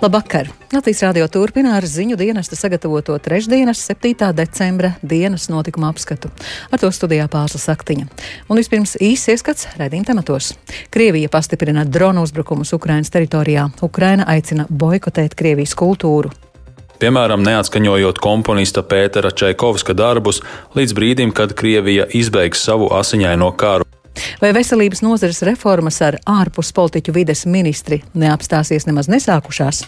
Labvakar! Latvijas radio turpina ar ziņu dienesta sagatavoto trešdienas, 7. decembra dienas notikuma apskatu. Ar to studijā Pāzla Saktiņa. Un vispirms īsts ieskats raidījuma tematos. Krievija pastiprina dronu uzbrukumus Ukrainas teritorijā. Ukraina aicina boikotēt Krievijas kultūru. Piemēram, neatskaņojot komponista Pētera Čaikovska darbus līdz brīdim, kad Krievija izbeigs savu asiņaino karu. Vai veselības nozares reformas ar ārpus politiķu vides ministri neapstāsies nemaz nesākušās?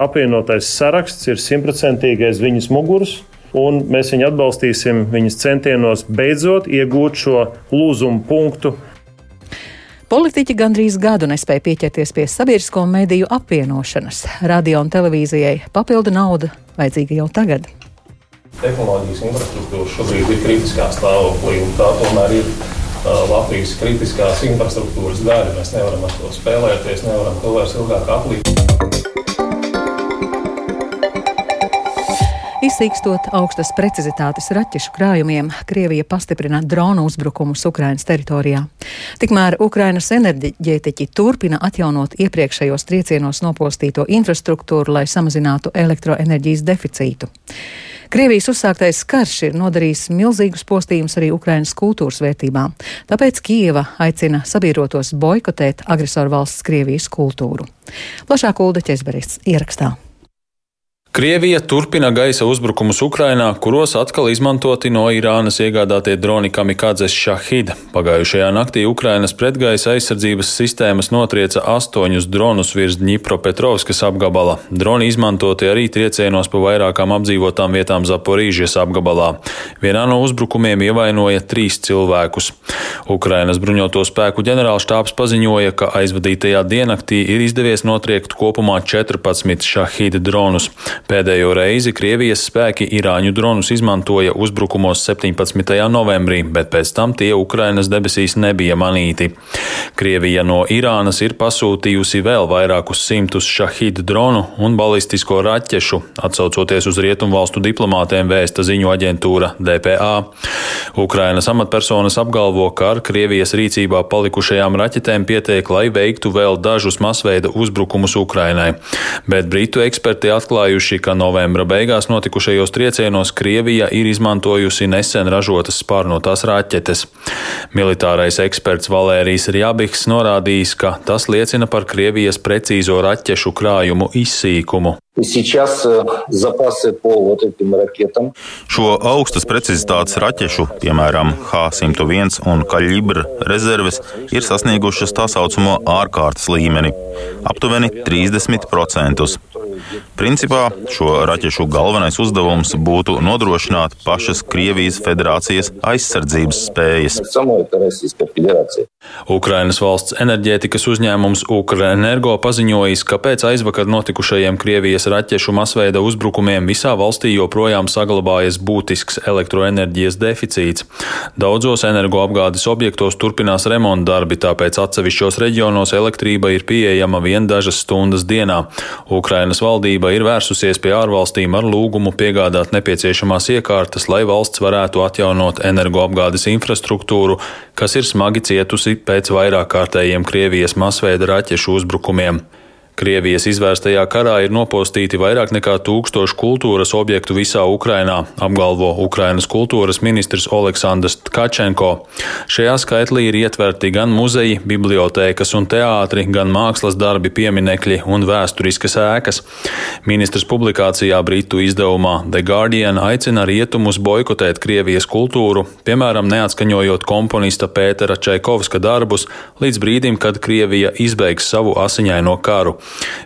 Apvienotais saraksts ir simtprocentīgais viņas muguras, un mēs viņu atbalstīsim viņas centienos beidzot iegūt šo lūzumu punktu. Politiķi gandrīz gadu nespēja pieķerties pie sabiedrisko mediju apvienošanas. Radio un televīzijai papildu nauda vajadzīga jau tagad. Tehnoloģijas infrastruktūra šobrīd ir kritiskā stāvoklī, un tā tomēr ir Latvijas kritiskās infrastruktūras daļa. Mēs nevaram ar to spēlēties, nevaram to vairs ilgāk aplīkt. Izsīkstot augstas precizitātes raķešu krājumiem, Krievija pastiprina dronu uzbrukumus Ukrainas teritorijā. Tikmēr Ukrainas enerģētiķi turpina atjaunot iepriekšējos triecienos nopostīto infrastruktūru, lai samazinātu elektroenerģijas deficītu. Krievijas uzsāktais karš ir nodarījis milzīgus postījumus arī Ukrainas kultūras vērtībām, tāpēc Kieva aicina sabiedrotos boikotēt agresoru valsts Krievijas kultūru. Plašāk Ulda Česberis ierakstā. Krievija turpina gaisa uzbrukumus Ukrainā, kuros atkal izmantoti no Irānas iegādātie droni Kamikadzes Shahid. Pagājušajā naktī Ukrainas pretgaisa aizsardzības sistēmas notrieca astoņus dronus virs Dņipropetrovskas apgabala. Droni izmantoti arī triecienos pa vairākām apdzīvotām vietām Zaporīžies apgabalā. Vienā no uzbrukumiem ievainoja trīs cilvēkus. Ukrainas bruņoto spēku ģenerālštāps paziņoja, ka aizvadītajā diennaktī ir izdevies notriekt kopumā 14 Shahid dronus. Pēdējo reizi Krievijas spēki Irāņu dronus izmantoja uzbrukumos 17. novembrī, bet pēc tam tie Ukrainas debesīs nebija manīti. Krievija no Irānas ir pasūtījusi vēl vairākus simtus šahīdu dronu un balistisko raķešu, atsaucoties uz rietumvalstu diplomātiem vēsta ziņu aģentūra DPA. Ukrainas amatpersonas apgalvo, ka ar Krievijas rīcībā palikušajām raķetēm pietiek, lai veiktu vēl dažus masveida uzbrukumus Ukrainai. Bet britu eksperti atklājuši, atklājuši, ka novembra beigās notikušajos triecienos Krievija ir izmantojusi nesen ražotas spārnotās raķetes. Militārais eksperts Valērijs Rjabiks norādījis, ka tas liecina par Krievijas precīzo raķešu krājumu izsīkumu. Šo augstas precizitātes raķešu, piemēram, H-101 un Kaļibra rezerves, ir sasniegušas tā saucamo ārkārtas līmeni - aptuveni 30%. Principā šo raķešu galvenais uzdevums būtu nodrošināt pašas Krievijas federācijas aizsardzības spējas. Ukrainas valsts enerģētikas uzņēmums Ukrenergo paziņojis, ka pēc aizvakar notikušajiem Krievijas raķešu masveida uzbrukumiem visā valstī joprojām saglabājas būtisks elektroenerģijas deficīts. Daudzos energoapgādes objektos turpinās remonta darbi, tāpēc atsevišķos reģionos elektrība ir pieejama vien dažas stundas dienā. Ukrainas valdība ir vērsusies pie ārvalstīm ar lūgumu piegādāt nepieciešamās iekārtas, lai valsts varētu atjaunot energoapgādes infrastruktūru, kas ir smagi cietusi pēc vairāk kārtējiem Krievijas masveida raķešu uzbrukumiem. Krievijas izvērstajā karā ir nopostīti vairāk nekā tūkstoši kultūras objektu visā Ukrainā, apgalvo Ukrainas kultūras ministrs Aleksandrs Tkačenko. Šajā skaitlī ir ietverti gan muzeji, bibliotēkas un teātri, gan mākslas darbi, pieminekļi un vēsturiskas ēkas. Ministrs publikācijā Britu izdevumā The Guardian aicina rietumus boikotēt Krievijas kultūru, piemēram, neatskaņojot komponista Pētera Čaikovska darbus līdz brīdim, kad Krievija izbeigs savu asiņaino karu.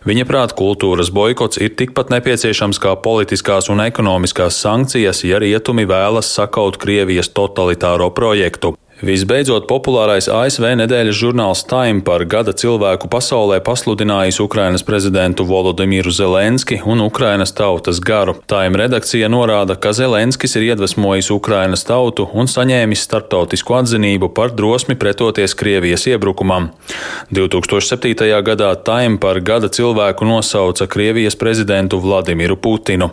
Viņa prāt kultūras boikots ir tikpat nepieciešams kā politiskās un ekonomiskās sankcijas, ja rietumi vēlas sakaut Krievijas totalitāro projektu. Visbeidzot, populārais ASV nedēļas žurnāls Time par gada cilvēku pasaulē pasludinājis Ukrainas prezidentu Volodimiru Zelenski un Ukrainas tautas garu. Time redakcija norāda, ka Zelenskis ir iedvesmojis Ukrainas tautu un saņēmis starptautisku atzinību par drosmi pretoties Krievijas iebrukumam. 2007. gadā Time par gada cilvēku nosauca Krievijas prezidentu Vladimiru Putinu.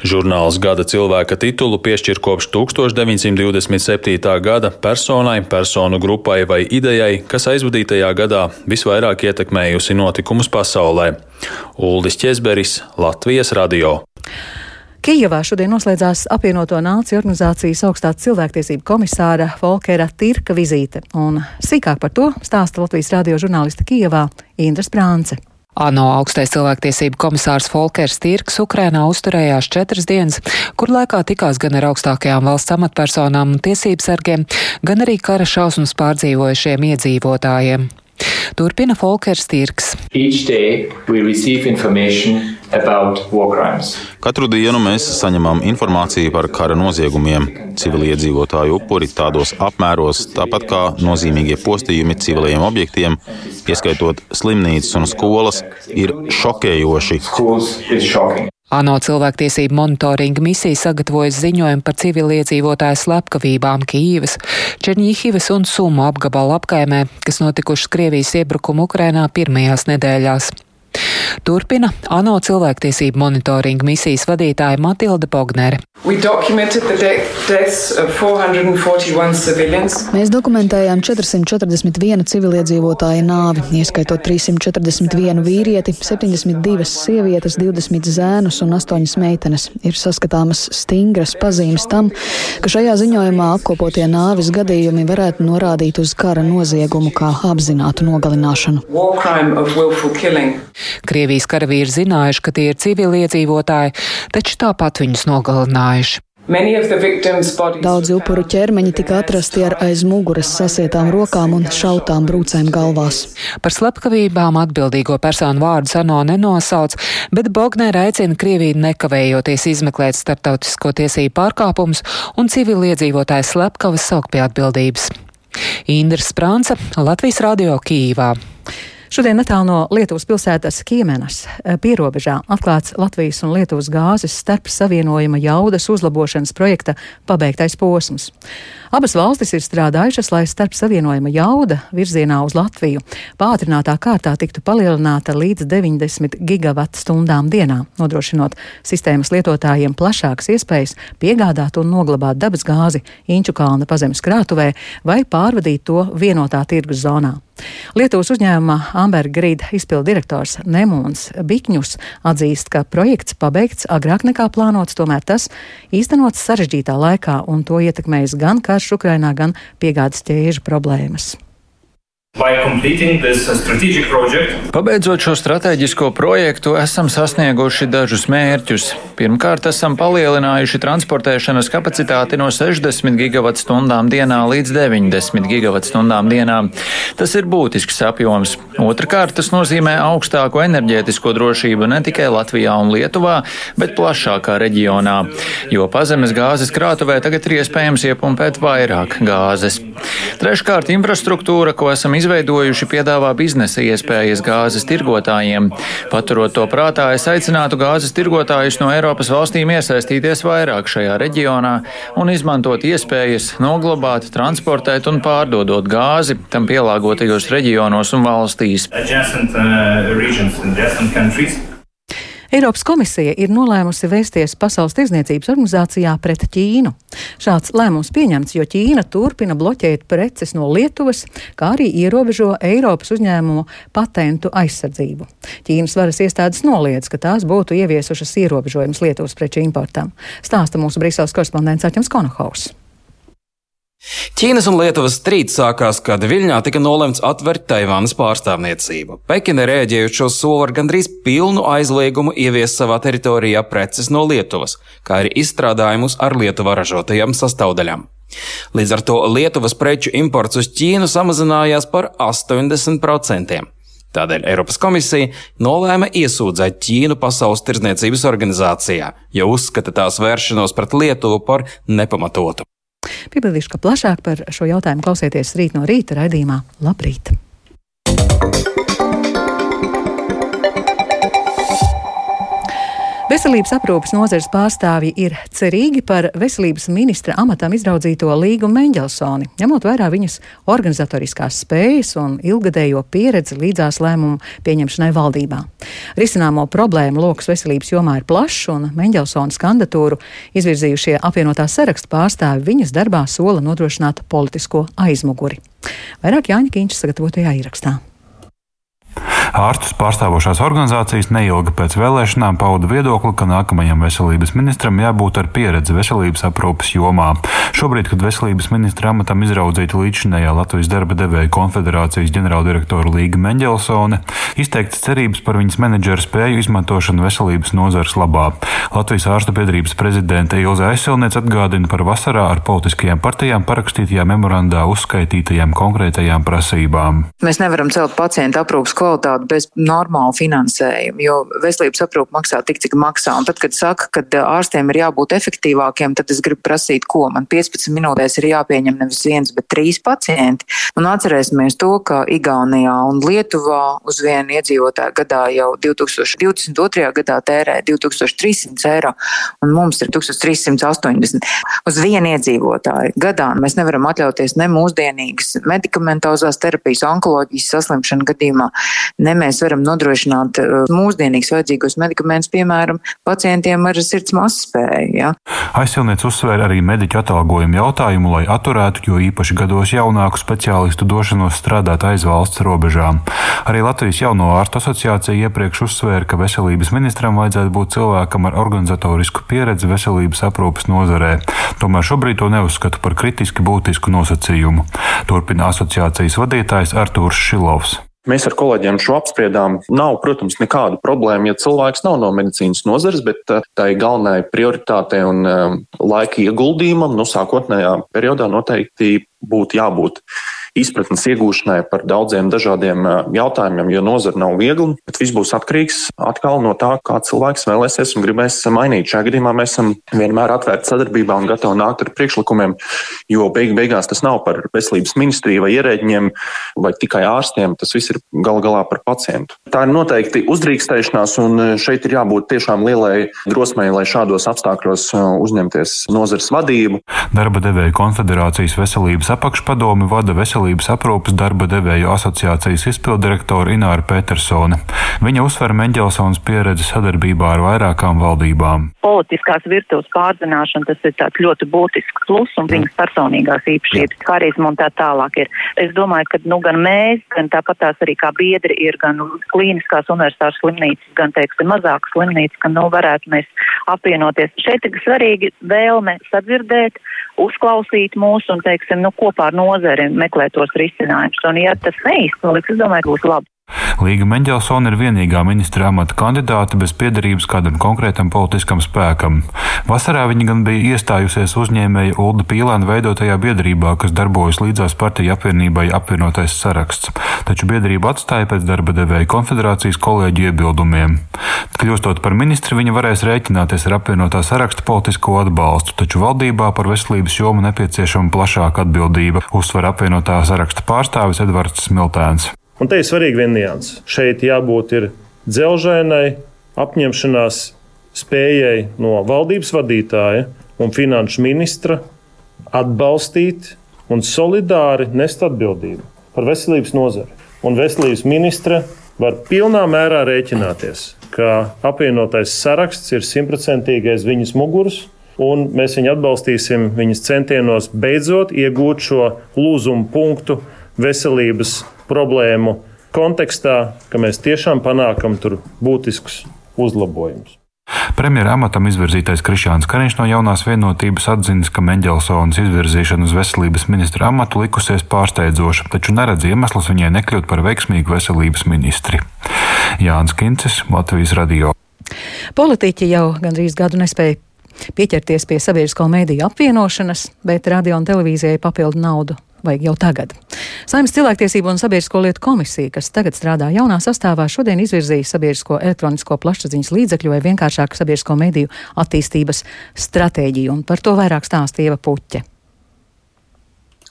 Žurnāls gada cilvēka titulu piešķir kopš 1927. gada personu personai, personu grupai vai idejai, kas aizvadītajā gadā visvairāk ietekmējusi notikumus pasaulē. Uldis Česberis, Latvijas radio. Kijavā šodien noslēdzās apvienoto nāciju organizācijas augstā cilvēktiesību komisāra Volkera Tirka vizīte, un sīkāk par to stāsta Latvijas radio žurnāliste Kijavā Indra Sprānce. ANO augstais cilvēktiesību komisārs Folkers Tirks Ukrainā uzturējās četras dienas, kur laikā tikās gan ar augstākajām valsts amatpersonām un tiesību sargiem, gan arī kara šausmas pārdzīvojušiem iedzīvotājiem. Turpina Folkers Tirks. Katru dienu mēs saņemam informāciju par kara noziegumiem, civiliedzīvotāju upuri tādos apmēros, tāpat kā nozīmīgie postījumi civiliem objektiem, ieskaitot slimnīcas un skolas, ir šokējoši. ANO cilvēktiesību monitoringa misija sagatavojas ziņojumu par civiliedzīvotāju slepkavībām Kīvas, Černīhivas un Sumu apgabalu apkaimē, kas notikušas Krievijas iebrukumu Ukrainā pirmajās nedēļās. Turpina ANO cilvēktiesību monitoringa misijas vadītāja Matilda Bognere. Mēs dokumentējām 441 civiliedzīvotāju nāvi, ieskaitot 341 vīrieti, 72 sievietes, 20 zēnus un 8 meitenes. Ir saskatāmas stingras pazīmes tam, ka šajā ziņojumā apkopotie nāvis gadījumi varētu norādīt uz kara noziegumu kā apzinātu nogalināšanu. Krievijas karavīri zinājuši, ka tie ir civiliedzīvotāji, taču tāpat viņus nogalinājuši. Daudzi upuru ķermeņi tika atrasti ar aiz muguras sasietām rokām un šautām brūcēm galvās. Par slepkavībām atbildīgo personu vārdu ANO nenosauc, bet Bognēra aicina Krieviju nekavējoties izmeklēt starptautisko tiesību pārkāpumus un civiliedzīvotāju slepkavas saukt pie atbildības. Indra Sprānce, Latvijas Radio Kīvā. Šodien netālu no Lietuvas pilsētas Kiemenas eh, pierobežā atklāts Latvijas un Lietuvas gāzes starp savienojuma jaudas uzlabošanas projekta pabeigtais posms. Abas valstis ir strādājušas, lai starp savienojuma jauda virzienā uz Latviju pātrinātā kārtā tiktu palielināta līdz 90 gigawatu stundām dienā, nodrošinot sistēmas lietotājiem plašākas iespējas piegādāt un noglabāt dabas gāzi Inču kalna pazemes krātuvē vai pārvadīt to vienotā tirgus zonā. Lietuvas uzņēmuma Amber Grid izpildu direktors Nemons Bikņus atzīst, ka projekts pabeigts agrāk nekā plānots, tomēr tas īstenots sarežģītā laikā un to ietekmējis gan karš Ukrainā, gan piegādes ķēžu problēmas. Pabeidzot šo strateģisko projektu, esam sasnieguši dažus mērķus. Pirmkārt, esam palielinājuši transportēšanas kapacitāti no 60 gigavatstundām dienā līdz 90 gigavatstundām dienā. Tas ir būtisks apjoms. Otrakārt, tas nozīmē augstāko enerģētisko drošību ne tikai Latvijā un Lietuvā, bet plašākā reģionā, jo pazemes gāzes krātuvē tagad ir iespējams iepumpēt vairāk gāzes. Treškārt, infrastruktūra, ko esam izvēlējušies, izveidojuši, piedāvā biznesa iespējas gāzes tirgotājiem. Paturot to prātā, es aicinātu gāzes tirgotājus no Eiropas valstīm iesaistīties vairāk šajā reģionā un izmantot iespējas noglabāt, transportēt un pārdodot gāzi tam pielāgotajos reģionos un valstīs. Adjacent, uh, Eiropas komisija ir nolēmusi vēsties Pasaules tirdzniecības organizācijā pret Ķīnu. Šāds lēmums pieņemts, jo Ķīna turpina bloķēt preces no Lietuvas, kā arī ierobežo Eiropas uzņēmumu patentu aizsardzību. Ķīnas varas iestādes noliedz, ka tās būtu ieviesušas ierobežojumus Lietuvas preču importam. Stāsta mūsu Briseles korespondents Aķams Konohaus. Ķīnas un Lietuvas strīds sākās, kad Viļņā tika nolemts atvērt Taivānas pārstāvniecību. Pekina rēģējot šo soli ar gandrīz pilnu aizliegumu ievies savā teritorijā preces no Lietuvas, kā arī izstrādājumus ar Lietuvā ražotajām sastāvdaļām. Līdz ar to Lietuvas preču imports uz Ķīnu samazinājās par 80%. Tādēļ Eiropas komisija nolēma iesūdzēt Ķīnu Pasaules tirdzniecības organizācijā, jo uzskata tās vēršanos pret Lietuvu par nepamatotu. Piebildīšu, ka plašāk par šo jautājumu klausieties rīt no rīta raidījumā Labrīt! Veselības aprūpas nozares pārstāvji ir cerīgi par veselības ministra amatam izraudzīto Līgu Mendelsoni, ņemot vērā viņas organizatoriskās spējas un ilgadējo pieredzi līdzās lēmumu pieņemšanai valdībā. Risināmo problēmu lokus veselības jomā ir plašs, un Mendelsonas kandidatūru izvirzījušie apvienotā saraksta pārstāvi viņas darbā sola nodrošināt politisko aizmuguri. Vairāk Jāņa Kīņš sagatavotajā ierakstā. Ārstus pārstāvošās organizācijas neilgi pēc vēlēšanām pauda viedokli, ka nākamajam veselības ministram jābūt ar pieredzi veselības aprūpas jomā. Šobrīd, kad veselības ministra amatam izraudzīta līdzinējā Latvijas darba devēja konfederācijas ģenerāldirektora Līga Mendelsone, izteikts cerības par viņas menedžera spēju izmantošanu veselības nozares labā. Latvijas ārstu biedrības prezidente Ilze Aizsilniec atgādina par vasarā ar politiskajām partijām parakstītajā memorandā uzskaitītajām konkrētajām prasībām. Mēs nevaram celt pacientu aprūpas kvalitāti kvalitāti bez normāla finansējuma, jo veselības aprūpe maksā tik, cik maksā. Un tad, kad saka, ka ārstiem ir jābūt efektīvākiem, tad es gribu prasīt, ko man 15 minūtēs ir jāpieņem nevis viens, bet trīs pacienti. Un atcerēsimies to, ka Igaunijā un Lietuvā uz vienu iedzīvotāju gadā jau 2022. gadā tērē 2300 eiro, un mums ir 1380 uz vienu iedzīvotāju gadā. Mēs nevaram atļauties ne mūsdienīgas medikamentozās terapijas, onkoloģijas saslimšanu gadījumā, ne mēs varam nodrošināt uh, mūsdienīgus vajadzīgos medikamentus, piemēram, pacientiem ar sirds mazspēju. Ja. Aizsilniec uzsvēra arī mediķu atalgojumu jautājumu, lai atturētu, jo īpaši gados jaunāku speciālistu došanos strādāt aiz valsts robežām. Arī Latvijas jauno ārstu asociācija iepriekš uzsvēra, ka veselības ministram vajadzētu būt cilvēkam ar organizatorisku pieredzi veselības aprūpas nozarē. Tomēr šobrīd to neuzskatu par kritiski būtisku nosacījumu. Turpina asociācijas vadītājs Artūrs Šilovs. Mēs ar kolēģiem šo apspriedām. Nav, protams, nekāda problēma, ja cilvēks nav no medicīnas nozares, bet eh, tai galvenai prioritātei un um, laika ieguldījumam, nu, sākotnējā periodā noteikti būtu jābūt izpratnes iegūšanai par daudziem dažādiem jautājumiem, jo nozara nav viegla, bet viss būs atkarīgs atkal no tā, kā cilvēks vēlēsies un gribēs mainīt. Šajā gadījumā mēs esam vienmēr atvērti sadarbībā un gatavi nākt ar priekšlikumiem, jo beig beigās tas nav par veselības ministriju vai ierēģiem vai tikai ārstiem, tas viss ir gal galā par pacientu. Tā ir noteikti uzdrīkstēšanās un šeit ir jābūt tiešām lielai drosmei, lai šādos apstākļos uzņemties nozares vadību. Darba devēja konfederācijas veselības apakšpadomi vada veselības veselības aprūpas darba devēju asociācijas izpildirektora Ināra Petersone. Viņa uzsver Menģelsons pieredzi sadarbībā ar vairākām valdībām. Politiskās virtuves pārzināšana tas ir tāds ļoti būtisks plus un viņas personīgās īpašības, harizma un tā tālāk ir. Es domāju, ka nu, gan mēs, gan tāpat tās arī kā biedri ir gan klīniskās universitātes slimnīcas, gan, teiksim, mazākas slimnīcas, ka nu varētu mēs apvienoties. Šeit ir svarīgi vēlme sadzirdēt, uzklausīt mūs un, teiksim, nu, kopā ar nozari meklēt tos risinājumus. Un, ja tas neizpaliks, es domāju, būs labi. Līga Mendelsona ir vienīgā ministra amata kandidāte bez piedarības kādam konkrētam politiskam spēkam. Vasarā viņa gan bija iestājusies uzņēmēja Ulda Pīlēna veidotajā biedrībā, kas darbojas līdzās partiju apvienībai apvienotais saraksts, taču biedrību atstāja pēc darba devēja konfederācijas kolēģu iebildumiem. Kļūstot par ministri, viņa varēs rēķināties ar apvienotā saraksta politisko atbalstu, taču valdībā par veselības jomu nepieciešama plašāka atbildība, uzsver apvienotā saraksta pārstāvis Edvards Smiltēns. Un te ir svarīgi viena nianses. Šeit jābūt dzelžainai apņemšanās spējai no valdības vadītāja un finanšu ministra atbalstīt un solidāri nest atbildību par veselības nozari. Un veselības ministra var pilnā mērā rēķināties, ka apvienotais saraksts ir simtprocentīgais viņas muguras, un mēs viņu atbalstīsim viņas centienos beidzot iegūt šo lūzumu punktu veselības problēmu kontekstā, ka mēs tiešām panākam tur būtiskus uzlabojumus. Premjera amatam izvirzītais Krišāns Kariņš no jaunās vienotības atzīst, ka Mendelsons izvirzīšana uz veselības ministra amatu likusies pārsteidzoša, taču neredz iemeslus viņai nekļūt par veiksmīgu veselības ministri. Jānis Kincis, Latvijas radio. Politiķi jau gandrīz gadu nespēja pieķerties pie sabiedrisko mēdīju apvienošanas, bet radio un televīzijai papildu naudu vajag jau tagad. Saimnes cilvēktiesību un sabiedrisko lietu komisija, kas tagad strādā jaunā sastāvā, šodien izvirzīja sabiedrisko elektronisko plašsaziņas līdzekļu vai vienkāršāku sabiedrisko mediju attīstības stratēģiju, un par to vairāk stāsta Ieva Puķe.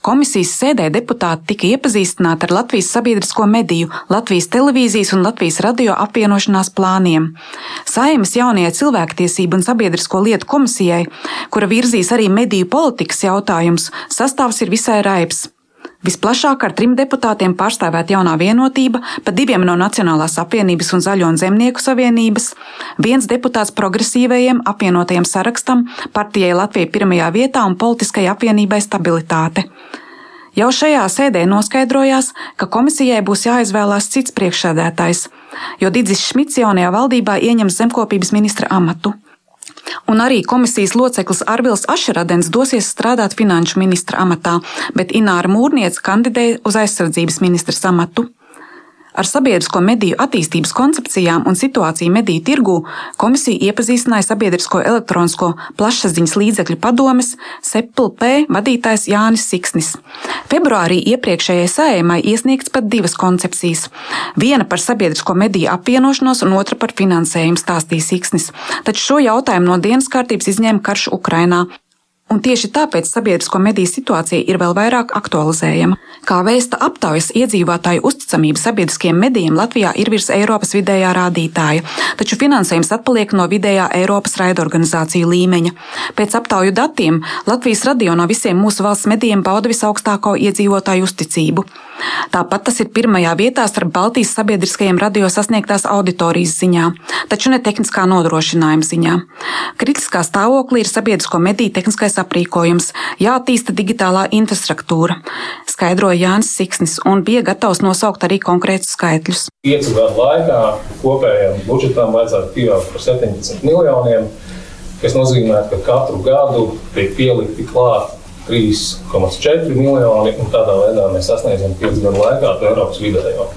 Komisijas sēdē deputāti tika iepazīstināti ar Latvijas sabiedrisko mediju, Latvijas televīzijas un Latvijas radio apvienošanās plāniem. Saimas jaunajai cilvēktiesību un sabiedrisko lietu komisijai, kura virzīs arī mediju politikas jautājumus, sastāvs ir visai raips. Visplašāk ar trim deputātiem pārstāvēt jaunā vienotība, pa diviem no Nacionālās apvienības un Zaļo un Zemnieku savienības, viens deputāts progresīvajiem apvienotajiem sarakstam, partijai Latvija pirmajā vietā un politiskajai apvienībai stabilitāte. Jau šajā sēdē noskaidrojās, ka komisijai būs jāizvēlās cits priekšsēdētājs, jo Digis Šmits jaunajā valdībā ieņems zemkopības ministra amatu. Un arī komisijas loceklis Arvils Ašeradens dosies strādāt finanšu ministra amatā, bet Ināra Mūrniece kandidēja uz aizsardzības ministra amatu. Ar sabiedrisko mediju attīstības koncepcijām un situāciju mediju tirgū komisija iepazīstināja sabiedrisko elektronisko plašsaziņas līdzekļu padomes SEPLP vadītājs Jānis Siksnis. Februārī iepriekšējai sējumai iesniegts pat divas koncepcijas. Viena par sabiedrisko mediju apvienošanos un otra par finansējumu stāstīja Siksnis. Taču šo jautājumu no dienas kārtības izņēma karš Ukrainā. Un tieši tāpēc sabiedrisko mediju situācija ir vēl vairāk aktualizējama. Kā vēsta aptaujas iedzīvotāju uzticamība sabiedriskiem medijiem Latvijā ir virs Eiropas vidējā rādītāja, taču finansējums atpaliek no vidējā Eiropas raidorganizāciju līmeņa. Pēc aptauju datiem Latvijas radio no visiem mūsu valsts medijiem bauda visaugstāko iedzīvotāju uzticību. Tāpat tas ir pirmajā vietā starp Baltijas sabiedriskajiem radio sasniegtās auditorijas ziņā, taču ne tehniskā nodrošinājuma ziņā. Kritiskā stāvoklī ir sabiedrisko mediju tehniskais tehniskais aprīkojums, jātīsta digitālā infrastruktūra, skaidroja Jānis Siksnis un bija gatavs nosaukt arī konkrētus skaitļus. Piecu gadu laikā kopējam budžetam vajadzētu pieaugt par 17 miljoniem, kas nozīmē, ka katru gadu tiek pielikti klāt 3,4 miljoni, un tādā veidā mēs sasniedzam 5 gadu laikā Eiropas vidējo.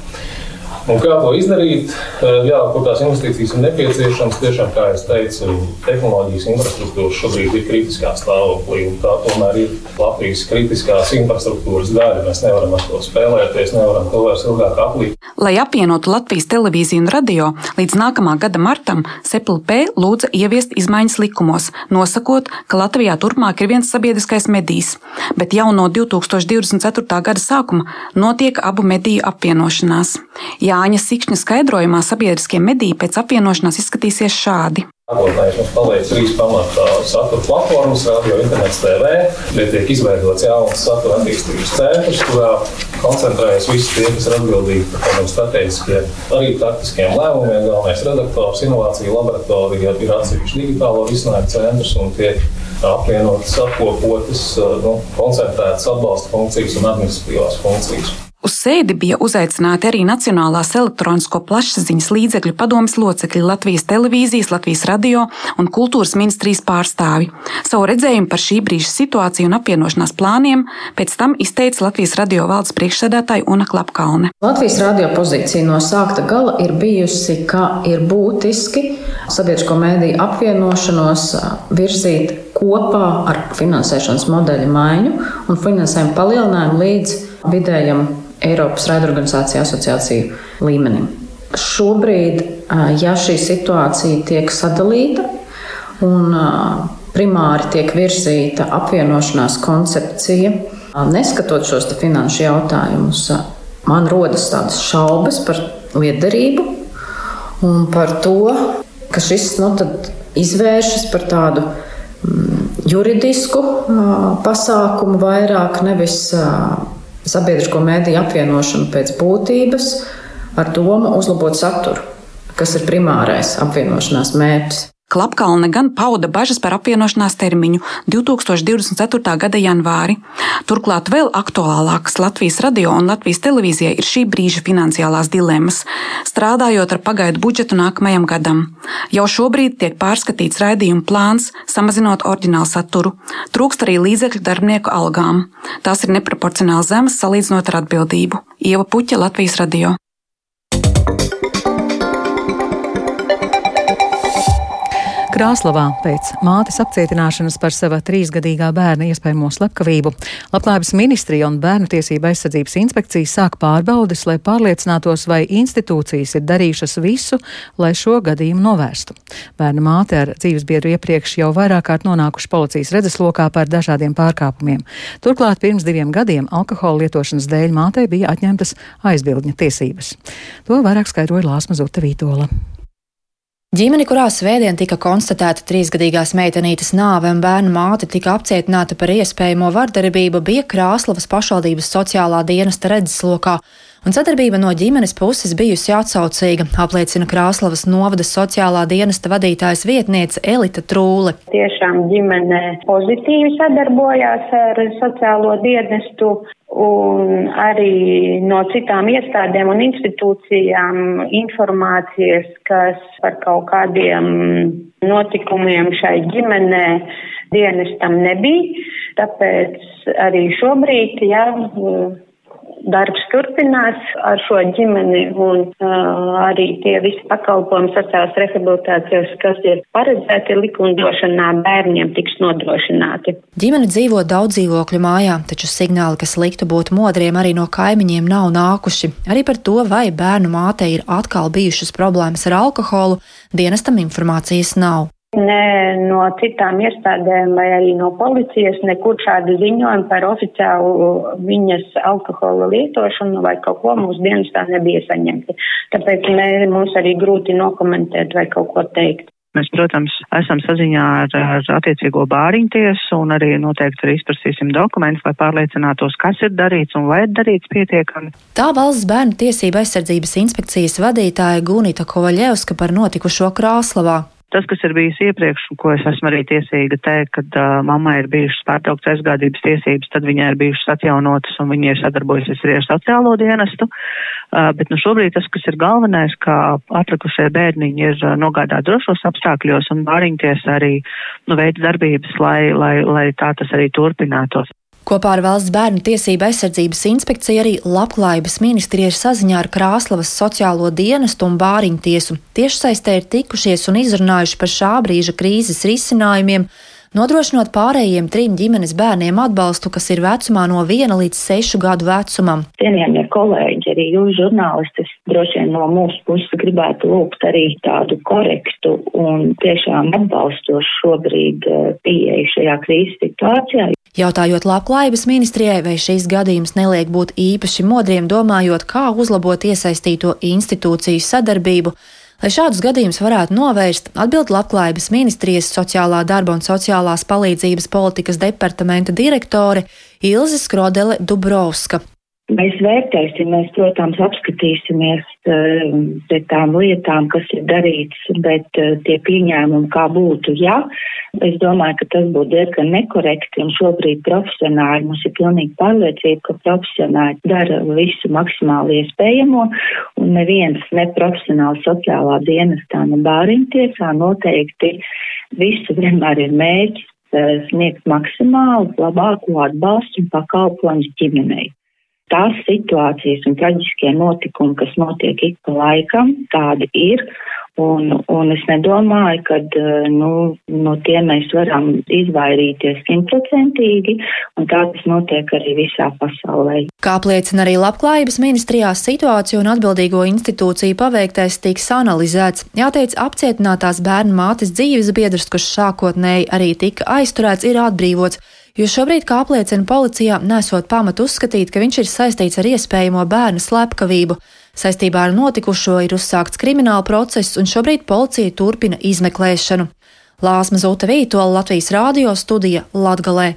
Un kā to izdarīt? Eh, jā, kur tās investīcijas ir nepieciešamas, tiešām, kā jau teicu, tehnoloģijas infrastruktūra šobrīd ir kritiskā stāvoklī. Tā tomēr ir Latvijas kritiskās infrastruktūras daļa. Mēs nevaram ar to spēlēties, nevaram to vairs ilgāk aplīt. Lai apvienotu Latvijas televīziju un radio, līdz nākamā gada martam SEPLP lūdza ieviest izmaiņas likumos, nosakot, ka Latvijā turpmāk ir viens sabiedriskais medijs, bet jau no 2024. gada sākuma notiek abu mediju apvienošanās. Jā, Jāņa Sikšņa skaidrojumā sabiedriskie mediji pēc apvienošanās izskatīsies šādi. Nākotnē mums paliek trīs pamatā satura platformas, radio, internets, TV. Te tiek izveidots jauns satura attīstības centrs, kurā koncentrējas visi tie, kas ir atbildīgi par tādiem strateģiskiem, arī taktiskiem lēmumiem. Galvenais redaktors, inovācija laboratorija ir atsevišķi digitālo risinājumu centrs un tiek apvienotas, apkopotas, nu, koncentrētas atbalsta funkcijas un administratīvās funkcijas. Uz sēdi bija uzaicināti arī Nacionālās elektronisko plašsaziņas līdzekļu padomas locekļi Latvijas televīzijas, Latvijas radio un kultūras ministrijas pārstāvi. Savu redzējumu par šī brīža situāciju un apvienošanās plāniem pēc tam izteica Latvijas radio valdes priekšsēdētāja Una Klapkalne. Latvijas radio pozīcija no sākta gala ir bijusi, ka ir būtiski sabiedrisko mēdīju apvienošanos virzīt kopā ar finansēšanas modeļa maiņu un finansējumu palielinājumu līdz vidējam Eiropas raidorganizāciju asociāciju līmenim. Šobrīd, ja šī situācija tiek sadalīta un primāri tiek virzīta apvienošanās koncepcija, neskatot šos finanšu jautājumus, man rodas tādas šaubas par liederību un par to, ka šis nu, izvēršas par tādu mm, juridisku pasākumu vairāk nevis sabiedrisko mēdīju apvienošanu pēc būtības ar domu uzlabot saturu, kas ir primārais apvienošanās mērķis. Klapkalne gan pauda bažas par apvienošanās termiņu 2024. gada janvāri. Turklāt vēl aktuālākas Latvijas radio un Latvijas televīzijai ir šī brīža finansiālās dilemmas, strādājot ar pagaidu budžetu nākamajam gadam. Jau šobrīd tiek pārskatīts raidījuma plāns, samazinot oriģinālu saturu. Trūkst arī līdzekļu darbinieku algām. Tās ir neproporcionāli zemas salīdzinot ar atbildību. Ieva Puķa, Latvijas radio. Krāslavā pēc mātes apcietināšanas par sava trīsgadīgā bērna iespējamo slepkavību Labklājības ministrija un Bērnu tiesība aizsardzības inspekcija sāk pārbaudes, lai pārliecinātos, vai institūcijas ir darījušas visu, lai šo gadījumu novērstu. Bērna māte ar dzīvesbiedru iepriekš jau vairāk kārt nonākuši policijas redzeslokā par dažādiem pārkāpumiem. Turklāt pirms diviem gadiem alkohola lietošanas dēļ mātei bija atņemtas aizbildņa tiesības. To vairāk skaidroja Lāsma Zuta Vītola. Ģimene, kurā svētdien tika konstatēta trīsgadīgās meitenītes nāve un bērnu māte tika apcietināta par iespējamo vardarbību, bija Krāslavas pašvaldības sociālā dienesta redzeslokā. Un sadarbība no ģimenes puses bijusi atsaucīga, apliecina Krāslavas novada sociālā dienesta vadītājas vietniece Elita Trūle. Tiešām ģimene pozitīvi sadarbojās ar sociālo dienestu un arī no citām iestādēm un institūcijām informācijas, kas par kaut kādiem notikumiem šai ģimenē dienestam nebija. Tāpēc arī šobrīd, jā, darbs turpinās ar šo ģimeni un uh, arī tie visi pakalpojumi sociālās rehabilitācijas, kas ir paredzēti likumdošanā, bērniem tiks nodrošināti. Ģimene dzīvo daudz dzīvokļu mājā, taču signāli, kas liktu būt modriem, arī no kaimiņiem nav nākuši. Arī par to, vai bērnu mātei ir atkal bijušas problēmas ar alkoholu, dienestam informācijas nav. Ne no citām iestādēm vai arī no policijas nekur šādu ziņojumu par oficiālu viņas alkohola lietošanu vai kaut ko mūsu dienestā nebija saņemti. Tāpēc mē, mums arī grūti nokomentēt vai kaut ko teikt. Mēs, protams, esam saziņā ar, ar attiecīgo bāriņu tiesu un arī noteikti arī izprasīsim dokumentus, lai pārliecinātos, kas ir darīts un vai ir darīts pietiekami. Tā valsts bērnu tiesība aizsardzības inspekcijas vadītāja Gunita Kovaļevska par notikušo Krāslavā. Tas, kas ir bijis iepriekš, un ko es esmu arī tiesīga teikt, kad uh, mammai ir bijušas pārtrauktas aizgādības tiesības, tad viņai ir bijušas atjaunotas un viņa ir sadarbojusies arī ar sociālo dienestu. Uh, bet nu šobrīd tas, kas ir galvenais, ka atlikušie bērniņi ir uh, nogādāti drošos apstākļos un bāriņties arī nu, veids darbības, lai, lai, lai tā tas arī turpinātos. Kopā ar Valsts bērnu tiesību aizsardzības inspekciju arī Labklājības ministrija ir saziņā ar Krāslavas sociālo dienestu un bāriņu tiesu. Tiešsaistē ir tikušies un izrunājuši par šā brīža krīzes risinājumiem, nodrošinot pārējiem trim ģimenes bērniem atbalstu, kas ir vecumā no 1 līdz 6 gadu vecumam. Cienījamie kolēģi, arī jūs žurnālistis droši vien no mūsu puses gribētu lūgt arī tādu korektu un tiešām atbalstošu šobrīd eh, pieeju šajā krīzes situācijā. Jautājot labklājības ministrijai, vai šīs gadījums neliek būt īpaši modriem, domājot, kā uzlabot iesaistīto institūciju sadarbību, Lai šādus gadījumus varētu novērst, atbild Labklājības ministrijas sociālā darba un sociālās palīdzības politikas departamenta direktore Ilze Skrodele Dubrovska. Mēs vērtēsim, mēs, protams, apskatīsimies uh, pie tām lietām, kas ir darīts, bet uh, tie pieņēmumi, kā būtu, ja, es domāju, ka tas būtu diezgan nekorekti, un šobrīd profesionāļi mums ir pilnīgi pārliecība, ka profesionāļi dara visu maksimāli iespējamo, un neviens neprofesionāli sociālā dienestā, ne bāriņtiesā noteikti visu vienmēr ir mērķis uh, sniegt maksimāli labāko atbalstu un pakalpojumus ģimenei tās situācijas un traģiskie notikumi, kas notiek ik pa laikam, tādi ir. Un, un es nedomāju, ka eh, nu, no tiem mēs varam izvairīties simtprocentīgi, un tā tas notiek arī visā pasaulē. Kā apliecina arī Labklājības ministrijā, situāciju un atbildīgo institūciju paveiktais tiks analizēts. Jāteic, apcietinātās bērnu mātes dzīves biedrs, kurš sākotnēji arī tika aizturēts, ir atbrīvots jo šobrīd, kā apliecina policijā, nesot pamatu uzskatīt, ka viņš ir saistīts ar iespējamo bērnu slepkavību. Saistībā ar notikušo ir uzsākts krimināla process, un šobrīd policija turpina izmeklēšanu. Lāsma Zūta Vītola Latvijas Rādio studija Latgalē.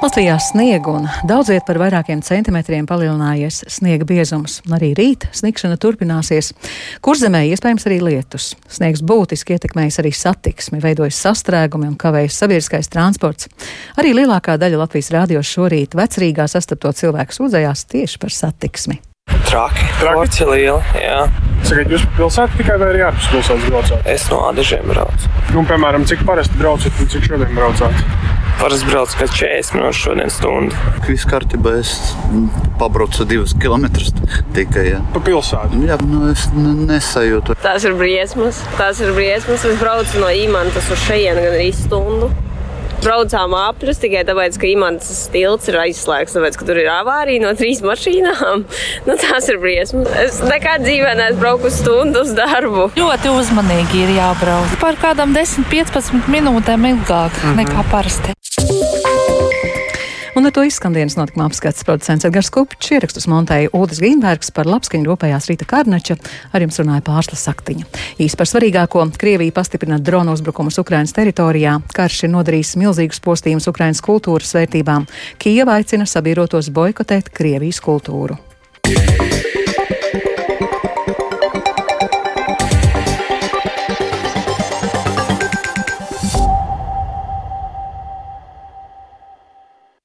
Latvijā sniega un daudz viet par vairākiem centimetriem palielinājies sniega biezums. Arī rīt sniegšana turpināsies. Kurzemē iespējams arī lietus. Sniegs būtiski ietekmējis arī satiksmi, veidojas sastrēgumi un kavējas sabiedriskais transports. Arī lielākā daļa Latvijas rādio šorīt vecrīgā sastapto cilvēku sūdzējās tieši par satiksmi. Traki. Traki liela, jā. Sakiet, jūs pa pilsētu tikai vai arī ārpus pilsētas braucāt? Es no Ādažiem braucu. Nu, piemēram, cik parasti braucat un cik šodien braucāt? Parasti braucu kaut 40 minūtes šodien stundu. Viss kārtībā es pabraucu divus kilometrus tikai. Jā. Pa pilsētu? Jā, nu es nesajūtu. Tās ir briesmas. Tās ir briesmas. Es braucu no Imantas uz šejienu gan arī stundu braucām apļus tikai tāpēc, ka imants tilts ir aizslēgts, tāpēc, ka tur ir avārija no trīs mašīnām. Nu, tās ir briesmas. Es nekad dzīvē neesmu braukusi stundu uz darbu. Ļoti uzmanīgi ir jābrauc. Par kādām 10-15 minūtēm ilgāk mm -hmm. nekā parasti. Un ar to izskandienas notikuma apskats producents Edgars Kupčs ierakstus montēja Ūdens Grīnbergs par labskaņu rūpējās Rīta Karnača, ar jums runāja pārsla saktiņa. Īsti par svarīgāko Krievija pastiprina dronu uzbrukumus Ukrainas teritorijā, karš ir nodarījis milzīgus postījumus Ukrainas kultūras vērtībām. Kijava aicina sabiedrotos boikotēt Krievijas kultūru. Yeah.